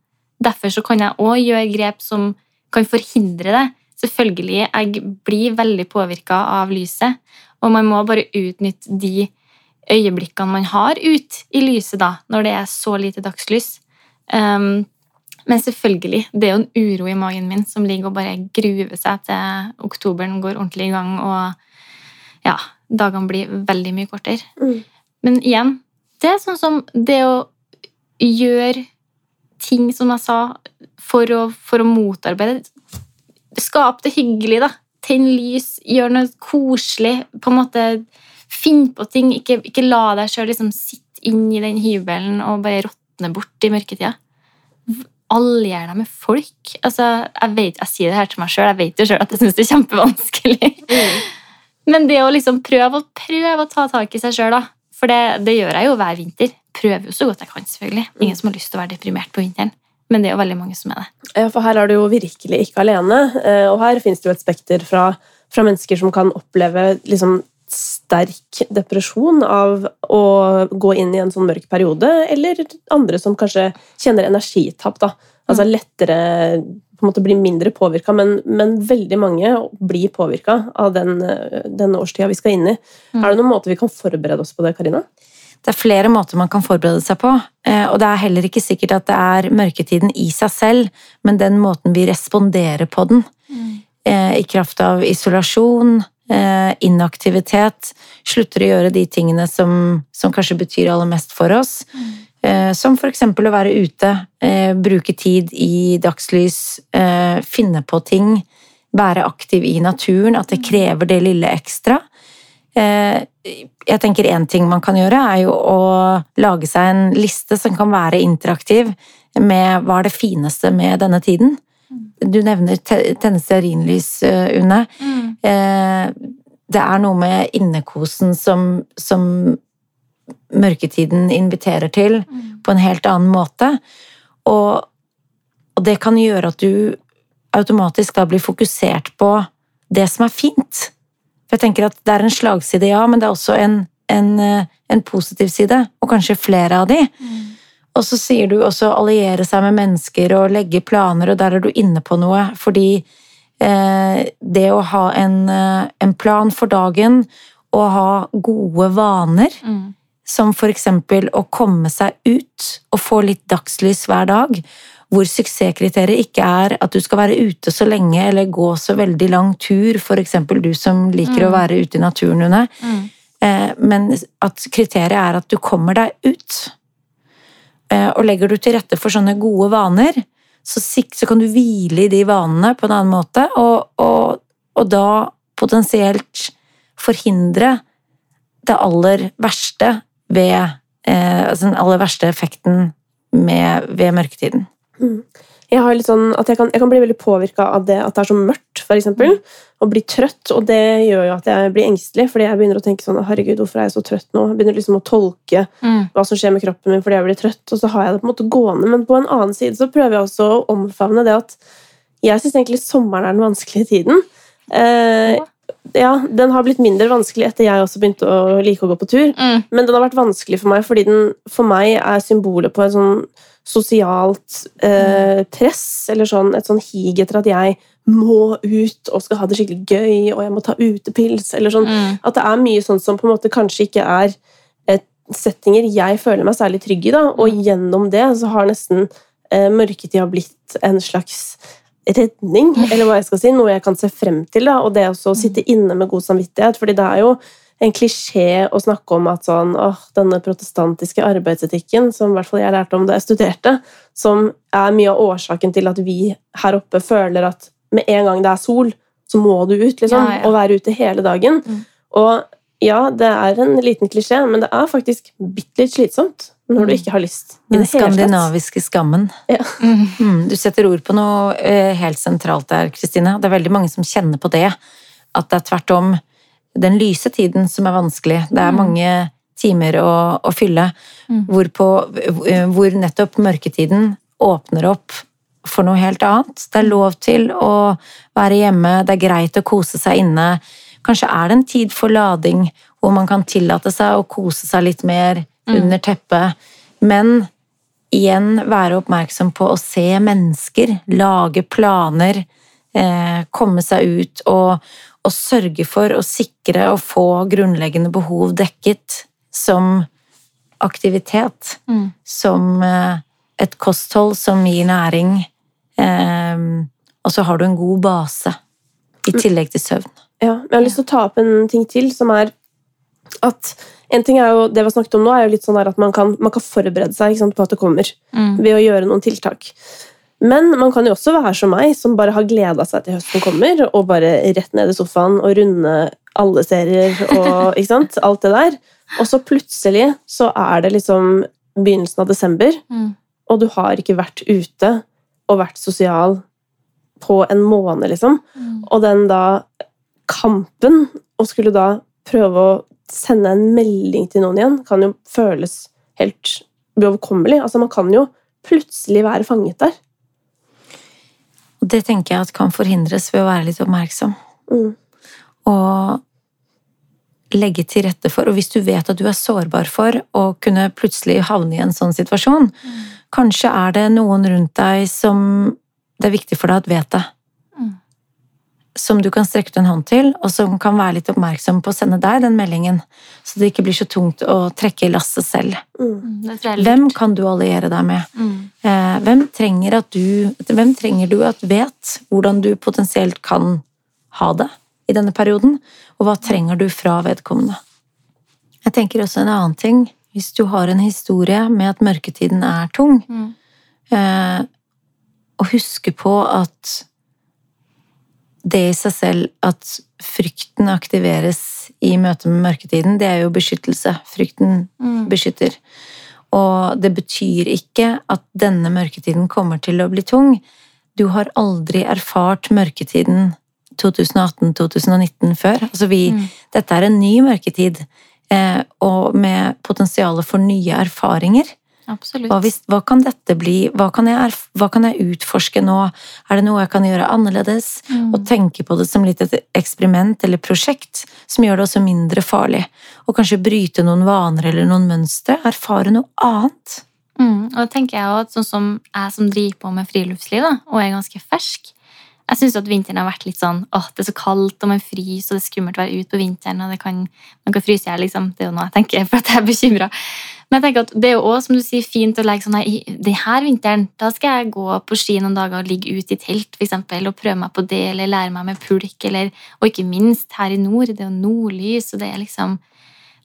Derfor så kan jeg òg gjøre grep som kan forhindre det. Selvfølgelig, jeg blir veldig påvirka av lyset, og man må bare utnytte de øyeblikkene man har ut i lyset da, når det er så lite dagslys. Um, men selvfølgelig, det er jo en uro i magen min som ligger og bare gruer seg til oktoberen går ordentlig i gang, og ja, dagene blir veldig mye kortere. Mm. Men igjen, det er sånn som det å gjøre ting, som jeg sa, for å, for å motarbeide Skap det hyggelig, da. Tenn lys, gjør noe koselig. På en måte Finn på ting. Ikke, ikke la deg sjøl liksom sitte inn i den hybelen og bare råtne bort i mørketida. Allier deg med folk. Altså, jeg, vet, jeg sier det her til meg sjøl, jeg vet jo sjøl at jeg syns det er kjempevanskelig. Men det å liksom prøve, prøve å ta tak i seg sjøl, da. For det, det gjør jeg jo hver vinter. Prøver jo så godt jeg kan, selvfølgelig. Ingen som har lyst til å være deprimert på vinteren. Men det er jo veldig mange som er det. Ja, for her er du jo virkelig ikke alene. eh, Og her finnes det jo et spekter fra, fra mennesker som kan oppleve liksom sterk depresjon av å gå inn i en sånn mørk periode, eller andre som kanskje kjenner energitap. da. Altså lettere på en måte blir mindre påvirka, men, men veldig mange blir påvirka av den, eh, den årstida vi skal inn i. Mm. Er det noen måte vi kan forberede oss på det, Karina? Det er flere måter man kan forberede seg på, eh, og det er heller ikke sikkert at det er mørketiden i seg selv, men den måten vi responderer på den. eh, I kraft av isolasjon, eh, inaktivitet, slutter å gjøre de tingene som, som kanskje betyr aller mest for oss. Eh, Som eksempel å være ute, bruke tid i dagslys, finne på ting, være aktiv i naturen, at det krever det lille ekstra. Eh, Jeg tenker én ting man kan gjøre, er jo å lage seg en liste som kan være interaktiv med hva er det fineste med denne tiden. Du nevner te- tenne stearinlys, eh, Une. Mm. Det er noe med innekosen som, som mørketiden inviterer til, på en helt annen måte. Og, og det kan gjøre at du automatisk da blir fokusert på det som er fint. For jeg tenker at det er en slagside, ja, men det er også en, en, eh, en positiv side, og kanskje flere av de. Og så sier du også alliere seg med mennesker og legge planer, og der er du inne på noe. Fordi eh, det å ha en, eh, en plan for dagen og ha gode vaner, Mm. som for eksempel å komme seg ut og få litt dagslys hver dag, hvor suksesskriteriet ikke er at du skal være ute så lenge eller gå så veldig lang tur, eksempel du som liker å Mm. være ute i naturen, Une, Mm. eh, men at kriteriet er at du kommer deg ut. Eh, Og legger du til rette for sånne gode vaner, så, så kan du hvile i de vanene på en annen måte, og, og, og da potensielt forhindre det aller verste ved eh, altså den aller verste effekten med, ved mørketiden. Jeg har litt sånn at jeg kan, jeg kan bli veldig påvirka av det at det er så mørkt, for eksempel. Og bli trøtt, og det gjør jo at jeg blir engstelig, fordi jeg begynner å tenke sånn Herregud, hvorfor er jeg så trøtt nå? Jeg begynner liksom å tolke Mm. hva som skjer med kroppen min fordi jeg blir trøtt, og så har jeg det på en måte gående. Men på en annen side så prøver jeg også å omfavne det at jeg syns egentlig sommeren er den vanskelige tiden. Eh, ja, den har blitt mindre vanskelig etter jeg også begynte å like å gå på tur. Mm. Men den har vært vanskelig for meg fordi den for meg er symbolet på en sånn sosialt eh, press, eller sånn, et sånn hig etter at jeg må ut og skal ha det skikkelig gøy, og jeg må ta utepils, eller sånn. Mm. At det er mye sånn som på en måte kanskje ikke er et, settinger jeg føler meg særlig trygg i, da, og gjennom det så har nesten eh, mørketida blitt en slags redning, eller hva jeg skal si, noe jeg kan se frem til, da, og det også å sitte inne med god samvittighet, fordi det er jo en klisjé å snakke om at sånn, åh, denne protestantiske arbeidsetikken, som i hvert fall jeg lærte om da jeg studerte, som er mye av årsaken til at vi her oppe føler at med en gang det er sol, så må du ut, liksom, Ja, ja. og være ute hele dagen. Mm. Og ja, det er en liten klisjé, men det er faktisk bitte litt slitsomt når du Mm. ikke har lyst. i Den det hele tatt. skandinaviske skammen. Ja. Mm, du setter ord på noe eh, helt sentralt der, Kristine. Det er veldig mange som kjenner på det. At det er tvert om den lyse tiden som er vanskelig. Det er Mm. mange timer å, å fylle Mm. hvorpå, hvor nettopp mørketiden åpner opp for noe helt annet. Det er lov til å være hjemme, det er greit å kose seg inne. Kanskje er det en tid for lading hvor man kan tillate seg å kose seg litt mer Mm. under teppet. Men igjen være oppmerksom på å se mennesker, lage planer, eh, komme seg ut og, og sørge for å sikre og få grunnleggende behov dekket som aktivitet, Mm. som eh, et kosthold som gir næring, eh, og så har du en god base i tillegg til søvn. Ja, jeg har lyst til å ta opp en ting til, som er at en ting er jo, Det vi har snakket om nå, er jo litt sånn der at man kan, man kan forberede seg ikke sant, på at det kommer, Mm. ved å gjøre noen tiltak. Men man kan jo også være som meg, som bare har gleda seg til høsten kommer, og bare rett ned i sofaen og runde alle serier og ikke sant, alt det der. Og så plutselig så er det liksom begynnelsen av desember, Mm. og du har ikke vært ute og vært sosial på en måned, liksom. Mm. Og den da kampen, å skulle da prøve å sende en melding til noen igjen, kan jo føles helt uoverkommelig. Altså, man kan jo plutselig være fanget der. Og det tenker jeg at kan forhindres ved å være litt oppmerksom. Mm. og legge til rette for. Og hvis du vet at du er sårbar for å kunne plutselig havne i en sånn situasjon, kanskje er det noen rundt deg som det er viktig for deg at vet det. Som du kan strekke ut en hånd til, og som kan være litt oppmerksom på å sende deg den meldingen. Så det ikke blir så tungt å trekke i lasset selv. Mm. Hvem kan du alliere deg med? Mm. Eh, Hvem trenger, at du, hvem trenger du at vet hvordan du potensielt kan ha det i denne perioden, og hva trenger du fra vedkommende? Jeg tenker også en annen ting. Hvis du har en historie med at mørketiden er tung, Mm. eh, og huske på at det i seg selv at frykten aktiveres i møte med mørketiden, det er jo beskyttelse. Frykten Mm. beskytter. Og det betyr ikke at denne mørketiden kommer til å bli tung. Du har aldri erfart mørketiden 2018-2019 før. Altså vi, Mm. Dette er en ny mørketid, eh, og med potensial for nye erfaringer. Absolutt. Hva, hvis, hva kan dette bli? Hva kan, jeg, hva kan jeg utforske nå? Er det noe jeg kan gjøre annerledes? Mm. Og tenke på det som litt et eksperiment eller prosjekt som gjør det også mindre farlig. Og kanskje bryte noen vaner eller noen mønstre. Erfare noe annet. Mm, og da tenker jeg også, at sånn som jeg som driver på med friluftsliv, da, og er ganske fersk Jeg syns at vinteren har vært litt sånn åh, det er så kaldt, og man fryser, og det er skummelt å være ute på vinteren, og det kan, man kan fryse i hjel, liksom. Det er jo noe jeg tenker, for at jeg er bekymra. Men jeg tenker at det er jo også, som du sier, fint å legge sånn her, denne vinteren da skal jeg gå på ski noen dager og ligge ute i telt, for eksempel, og prøve meg på det, eller lære meg med pulk, eller Og ikke minst her i nord, det er jo nordlys, og det er liksom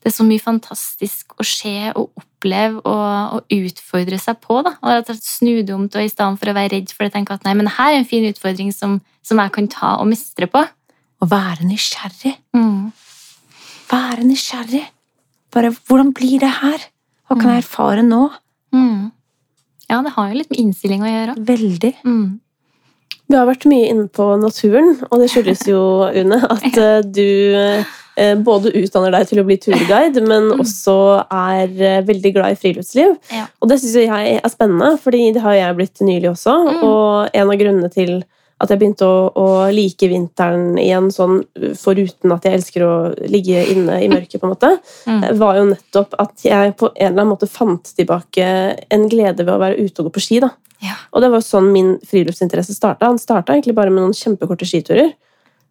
det er så mye fantastisk å se og oppleve og, og utfordre seg på. Da. Og rett og slett snu det om til, i stedet for å være redd for det, tenke at nei, men her er en fin utfordring som, som jeg kan ta og mestre på. Å være nysgjerrig. Mm. Være nysgjerrig. Bare hvordan blir det her? Hva kan jeg erfare nå? Mm. Ja, det har jo litt med innstilling å gjøre. Veldig. Mm. Vi har vært mye inne på naturen, og det skyldes jo, Une, at eh, du eh, både utdanner deg til å bli turguide, men Mm. også er eh, veldig glad i friluftsliv. Ja. Og det syns jeg er spennende, fordi det har jeg blitt nylig også. Mm. Og en av grunnene til at jeg begynte å, å like vinteren igjen, sånn foruten at jeg elsker å ligge inne i mørket, på en måte, Mm. var jo nettopp at jeg på en eller annen måte fant tilbake en glede ved å være ute og gå på ski. da. Ja. Og det var sånn min friluftsinteresse starta. Han starta egentlig bare med noen kjempekorte skiturer.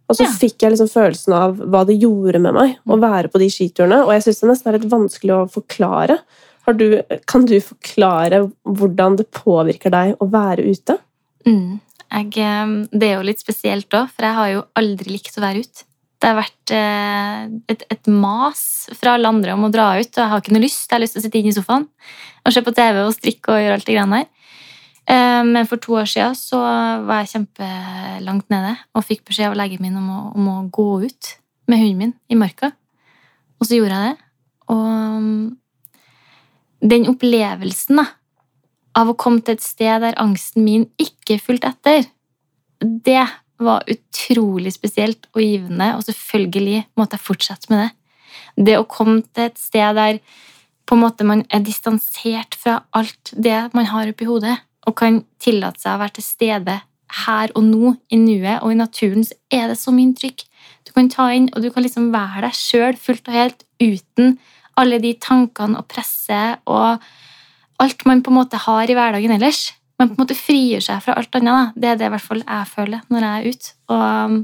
Og så Ja. fikk jeg liksom følelsen av hva det gjorde med meg å være på de skiturene. Og jeg syns det nesten er litt vanskelig å forklare. Har du, kan du forklare hvordan det påvirker deg å være ute? Mm. Jeg, eh, det er jo litt spesielt òg, for jeg har jo aldri likt å være ute. Det har vært eh, et, et mas fra alle andre om å dra ut, og jeg har ikke noe lyst. Jeg har lyst til å sitte inne i sofaen og se på TV og strikke og gjøre alt det greiene der. Eh, Men for to år siden så var jeg kjempelangt nede og fikk beskjed av legen min om å, om å gå ut med hunden min i marka. Og så gjorde jeg det. Og mm, den opplevelsen da, av å komme til et sted der angsten min ikke fulgte etter, det var utrolig spesielt og givende, og selvfølgelig måtte jeg fortsette med det. Det å komme til et sted der man er distansert fra alt det man har oppi hodet, og kan tillate seg å være til stede her og nå, i nuet, og i naturen, så er det så mye inntrykk. Du kan ta inn, og du kan liksom være deg sjøl fullt og helt uten alle de tankene og presset og alt man på en måte har i hverdagen ellers. Man på en måte frigjør seg fra alt annet. Da. Det er det i hvert fall jeg føler når jeg er ute. Og,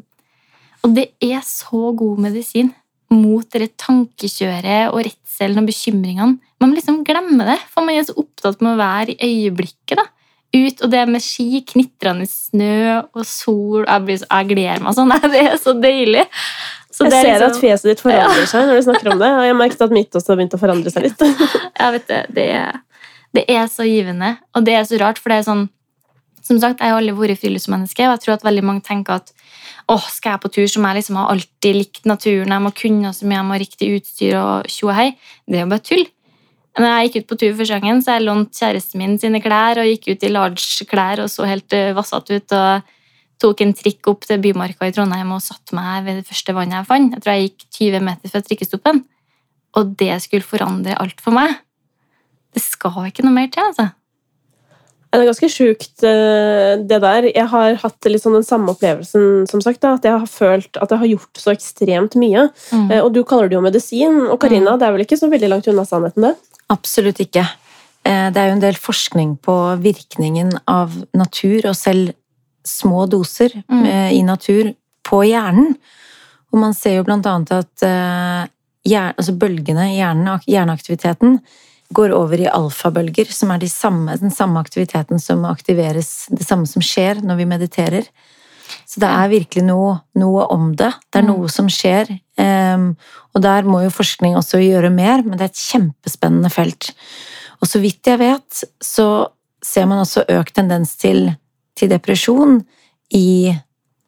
og det er så god medisin mot det tankekjøret og redselen og bekymringene. Man må liksom glemme det, for man er så opptatt med å være i øyeblikket. da. Ut, og det med ski, knitrende snø og sol Jeg, blir, så- jeg gleder meg sånn. Det er så deilig. Så Jeg det er ser liksom- at fjeset ditt forandrer seg når du snakker om det, og jeg merket at mitt også har begynt å forandre seg litt. Jeg vet det, det er, det er så givende, og det er så rart, for det er sånn Som sagt, jeg har aldri vært friluftsmenneske, og jeg tror at veldig mange tenker at åh, skal jeg på tur, som jeg liksom har alltid likt naturen, jeg må kunne så mye, jeg må ha riktig utstyr og tjo og hei. Det er jo bare tull. Når jeg gikk ut på tur første gangen, så jeg lånte kjæresten min sine klær og gikk ut i large-klær og så helt uh, vassete ut. og tok en trikk opp til Bymarka i Trondheim og satte meg ved det første vannet jeg fant. Jeg tror jeg gikk 20 meter fra trikkestoppen. Og det skulle forandre alt for meg. Det skal ikke noe mer til, altså. Det er ganske sjukt, eh, det der. Jeg har hatt litt sånn den samme opplevelsen, som sagt. Da, at jeg har følt at jeg har gjort så ekstremt mye. Mm. Eh, Og du kaller det jo medisin. Og Karina, det er vel ikke så veldig langt unna sannheten, det? Absolutt ikke. Eh, Det er jo en del forskning på virkningen av natur, og selv små doser Mm. i natur, på hjernen. Og man ser jo blant annet at altså bølgene i hjernen, hjerneaktiviteten, går over i alfabølger, som er de samme, den samme aktiviteten som aktiveres, det samme som skjer når vi mediterer. Så det er virkelig noe, noe om det. Det er Mm. noe som skjer. Um, og der må jo forskning også gjøre mer, men det er et kjempespennende felt. Og så vidt jeg vet, så ser man også økt tendens til, til depresjon i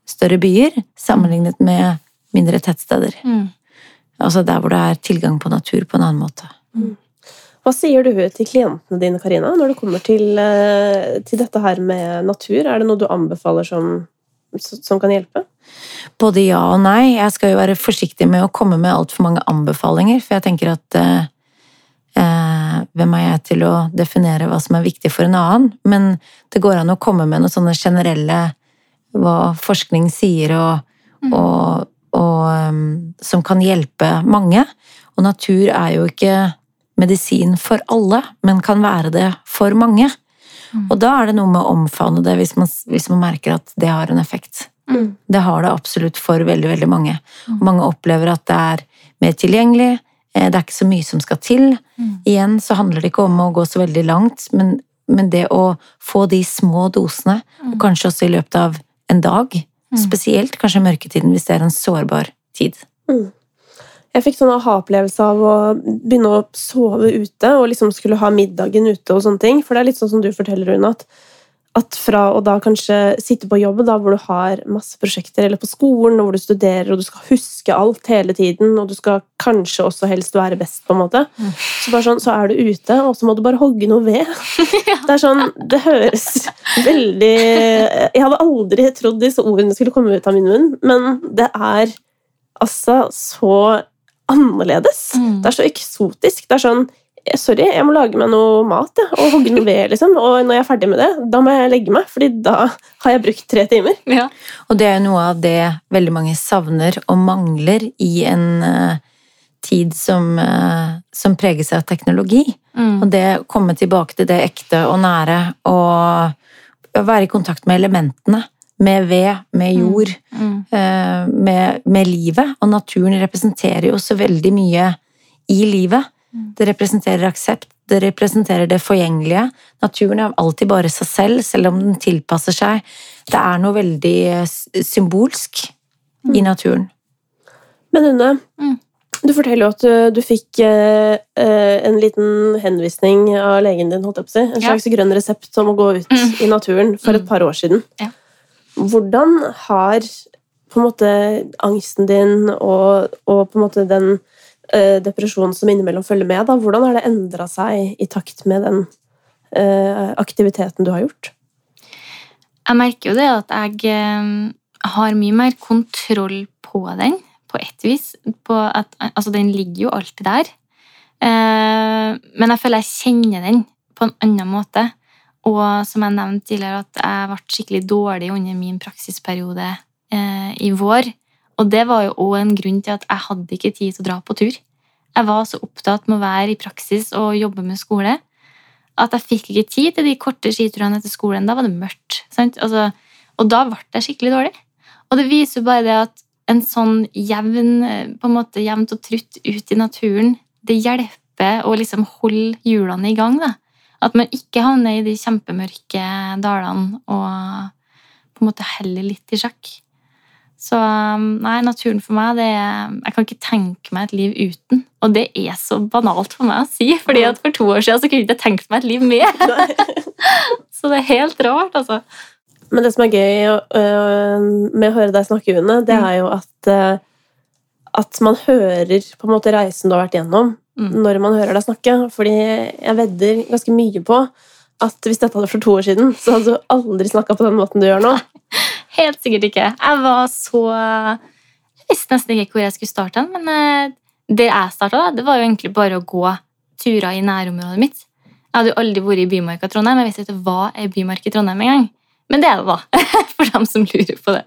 større byer, sammenlignet med mindre tettsteder. Mm. Altså der hvor det er tilgang på natur på en annen måte. Hva sier du til klientene dine, Karina, når det kommer til, eh, til dette her med natur? Er det noe du anbefaler som, som kan hjelpe? Både ja og nei. Jeg skal jo være forsiktig med å komme med altfor mange anbefalinger, for jeg tenker at eh, eh, hvem er jeg til å definere hva som er viktig for en annen? Men det går an å komme med noen sånne generelle hva forskning sier, og, Mm. og, og um, som kan hjelpe mange. Og natur er jo ikke medisin for alle, men kan være det for mange. Mm. Og da er det noe med å omfavne det hvis man, hvis man merker at det har en effekt. Mm. Det har det absolutt for veldig, veldig mange. Mm. Og mange opplever at det er mer tilgjengelig, eh, det er ikke så mye som skal til. Mm. Igjen så handler det ikke om å gå så veldig langt, men, men det å få de små dosene, og Mm. kanskje også i løpet av en dag, Mm. spesielt kanskje mørketiden hvis det er en sårbar tid. Jeg fikk sånn aha-opplevelse av å begynne å sove ute og liksom skulle ha middagen ute og sånne ting. For det er litt sånn som du forteller, Rune, at, at fra å da kanskje sitte på jobb da, hvor du har masse prosjekter, eller på skolen hvor du studerer og du skal huske alt hele tiden, og du skal kanskje også helst være best, på en måte, Mm. så, bare sånn, så er du ute, og så må du bare hogge noe ved. Det er sånn, det høres veldig Jeg hadde aldri trodd disse ordene skulle komme ut av min munn, men det er altså så annerledes. Mm. Det er så eksotisk. Det er sånn Sorry, jeg må lage meg noe mat ja, og hogge noe ved. liksom. Og når jeg er ferdig med det, da må jeg legge meg, Fordi da har jeg brukt tre timer. Ja. Og det er noe av det veldig mange savner og mangler i en eh, tid som, eh, som preges av teknologi. Mm. Og det å komme tilbake til det ekte og nære og være i kontakt med elementene. Med ved, med jord, Mm. Mm. med, med livet. Og naturen representerer jo så veldig mye i livet. Mm. Det representerer aksept, det representerer det forgjengelige. Naturen er alltid bare seg selv, selv om den tilpasser seg. Det er noe veldig symbolsk mm. i naturen. Men Une, Mm. du forteller jo at du, du fikk eh, eh, en liten henvisning av legen din, holdt jeg på å si. En Ja. slags grønn resept om å gå ut Mm. i naturen for et Mm. par år siden. Ja. Hvordan har på en måte angsten din og, og på en måte den eh, depresjonen som innimellom følger med, da, hvordan har det endra seg i takt med den eh, aktiviteten du har gjort? Jeg merker jo det at jeg eh, har mye mer kontroll på den, på ett vis. På at, altså, den ligger jo alltid der. Eh, men jeg føler jeg kjenner den på en annen måte. Og som jeg nevnte tidligere, at jeg ble skikkelig dårlig under min praksisperiode eh, i vår. Og det var jo òg en grunn til at jeg hadde ikke tid til å dra på tur. Jeg var så opptatt med å være i praksis og jobbe med skole at jeg fikk ikke tid til de korte skiturene etter skolen. Da var det mørkt. Altså, og da ble jeg skikkelig dårlig. Og det viser jo bare det at en sånn jevn, på en måte jevnt og trutt ut i naturen, det hjelper å liksom holde hjulene i gang. da. At man ikke havner i de kjempemørke dalene og på en måte heller litt i sjakk. Så um, nei, naturen for meg, det er Jeg kan ikke tenke meg et liv uten. Og det er så banalt for meg å si, fordi at for to år siden så kunne jeg ikke tenkt meg et liv med. Så det er helt rart, altså. Men det som er gøy øh, med å høre deg snakke, Une, det Mm. er jo at, øh, at man hører på en måte reisen du har vært gjennom, Mm. når man hører deg snakke. Fordi jeg vedder ganske mye på at hvis dette hadde for to år siden, så hadde du aldri snakka på den måten du gjør nå. Helt sikkert ikke. Jeg var så Jeg visste nesten ikke hvor jeg skulle starte, men eh, det jeg starta, det var jo egentlig bare å gå turer i nærområdet mitt. Jeg hadde jo aldri vært i Bymarka Trondheim. Jeg visste ikke hva er Bymark i Trondheim engang. Men det er det, da. For dem som lurer på det.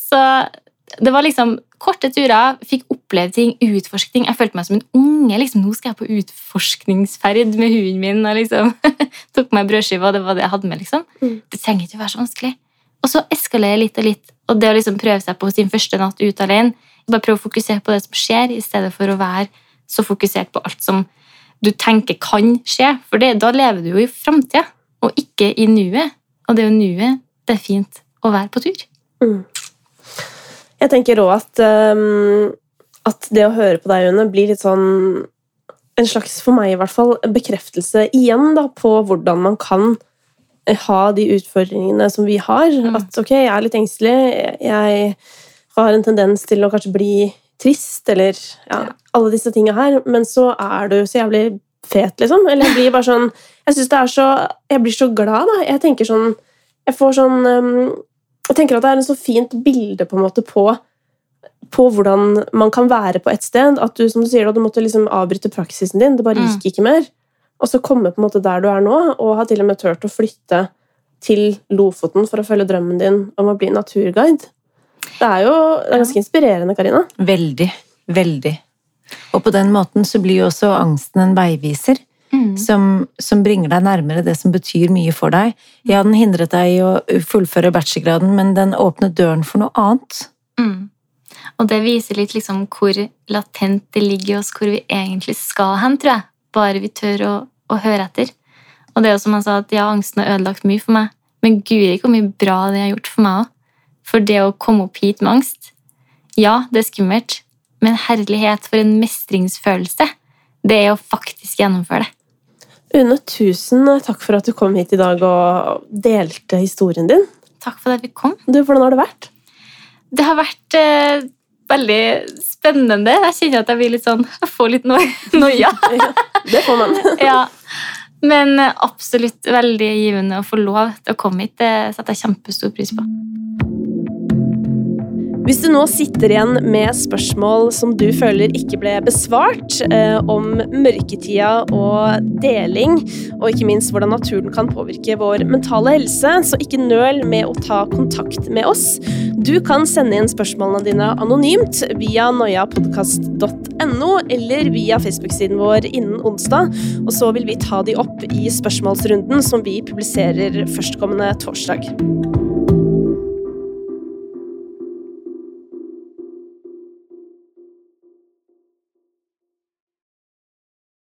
Så det var liksom korte turer, fikk oppleve ting, utforske ting. Jeg følte meg som en unge. liksom, Nå skal jeg på utforskningsferd med hunden min. og liksom Tok meg brødskive, og det var det jeg hadde med. liksom. Mm. Det trenger ikke å være så vanskelig. Og så eskalerer litt og litt. Og det å liksom prøve seg på sin første natt ut alene, bare prøve å fokusere på det som skjer, i stedet for å være så fokusert på alt som du tenker kan skje. For det, da lever du jo i framtida, og ikke i nuet. Og det er jo nuet det er fint å være på tur. Mm. Jeg tenker òg at, øhm, at det å høre på deg, Une, blir litt sånn En slags, for meg i hvert fall, bekreftelse igjen da, på hvordan man kan eh, ha de utfordringene som vi har. Mm. At ok, jeg er litt engstelig, jeg har en tendens til å kanskje bli trist, eller ja, Ja. alle disse tinga her, men så er du så jævlig fet, liksom. Eller jeg blir bare sånn Jeg syns det er så Jeg blir så glad, da. Jeg tenker sånn Jeg får sånn øhm, jeg tenker at det er en så fint bilde på en måte på, på hvordan man kan være på et sted. At du som du sier, du måtte liksom avbryte praksisen din. Det bare Mm. gikk ikke mer. Og så komme på en måte der du er nå, og ha til og med turt å flytte til Lofoten for å følge drømmen din om å bli naturguide. Det er jo det er ganske inspirerende, Karina. Veldig. Veldig. Og på den måten så blir jo også angsten en veiviser. Mm. som, som bringer deg nærmere det som betyr mye for deg. Ja, den hindret deg i å fullføre bachelorgraden, men den åpnet døren for noe annet. Mm. Og det viser litt liksom hvor latent det ligger i oss, hvor vi egentlig skal hen, tror jeg. Bare vi tør å, å høre etter. Og det er jo som han sa, at ja, angsten har ødelagt mye for meg, men guri hvor mye bra det har gjort for meg òg. For det å komme opp hit med angst, ja, det er skummelt, men herlighet for en mestringsfølelse. Det er å faktisk gjennomføre det. Une, tusen takk for at du kom hit i dag og delte historien din. Takk for at vi kom. Du, Hvordan har det vært? Det har vært eh, veldig spennende. Jeg kjenner at jeg blir litt sånn Jeg får litt noia. ja, det får man. ja. Men absolutt veldig givende å få lov til å komme hit. Det setter jeg kjempestor pris på. Hvis du nå sitter igjen med spørsmål som du føler ikke ble besvart, eh, om mørketida og deling, og ikke minst hvordan naturen kan påvirke vår mentale helse, så ikke nøl med å ta kontakt med oss. Du kan sende inn spørsmålene dine anonymt via noiapodkast.no eller via Facebook-siden vår innen onsdag, og så vil vi ta de opp i spørsmålsrunden som vi publiserer førstkommende torsdag.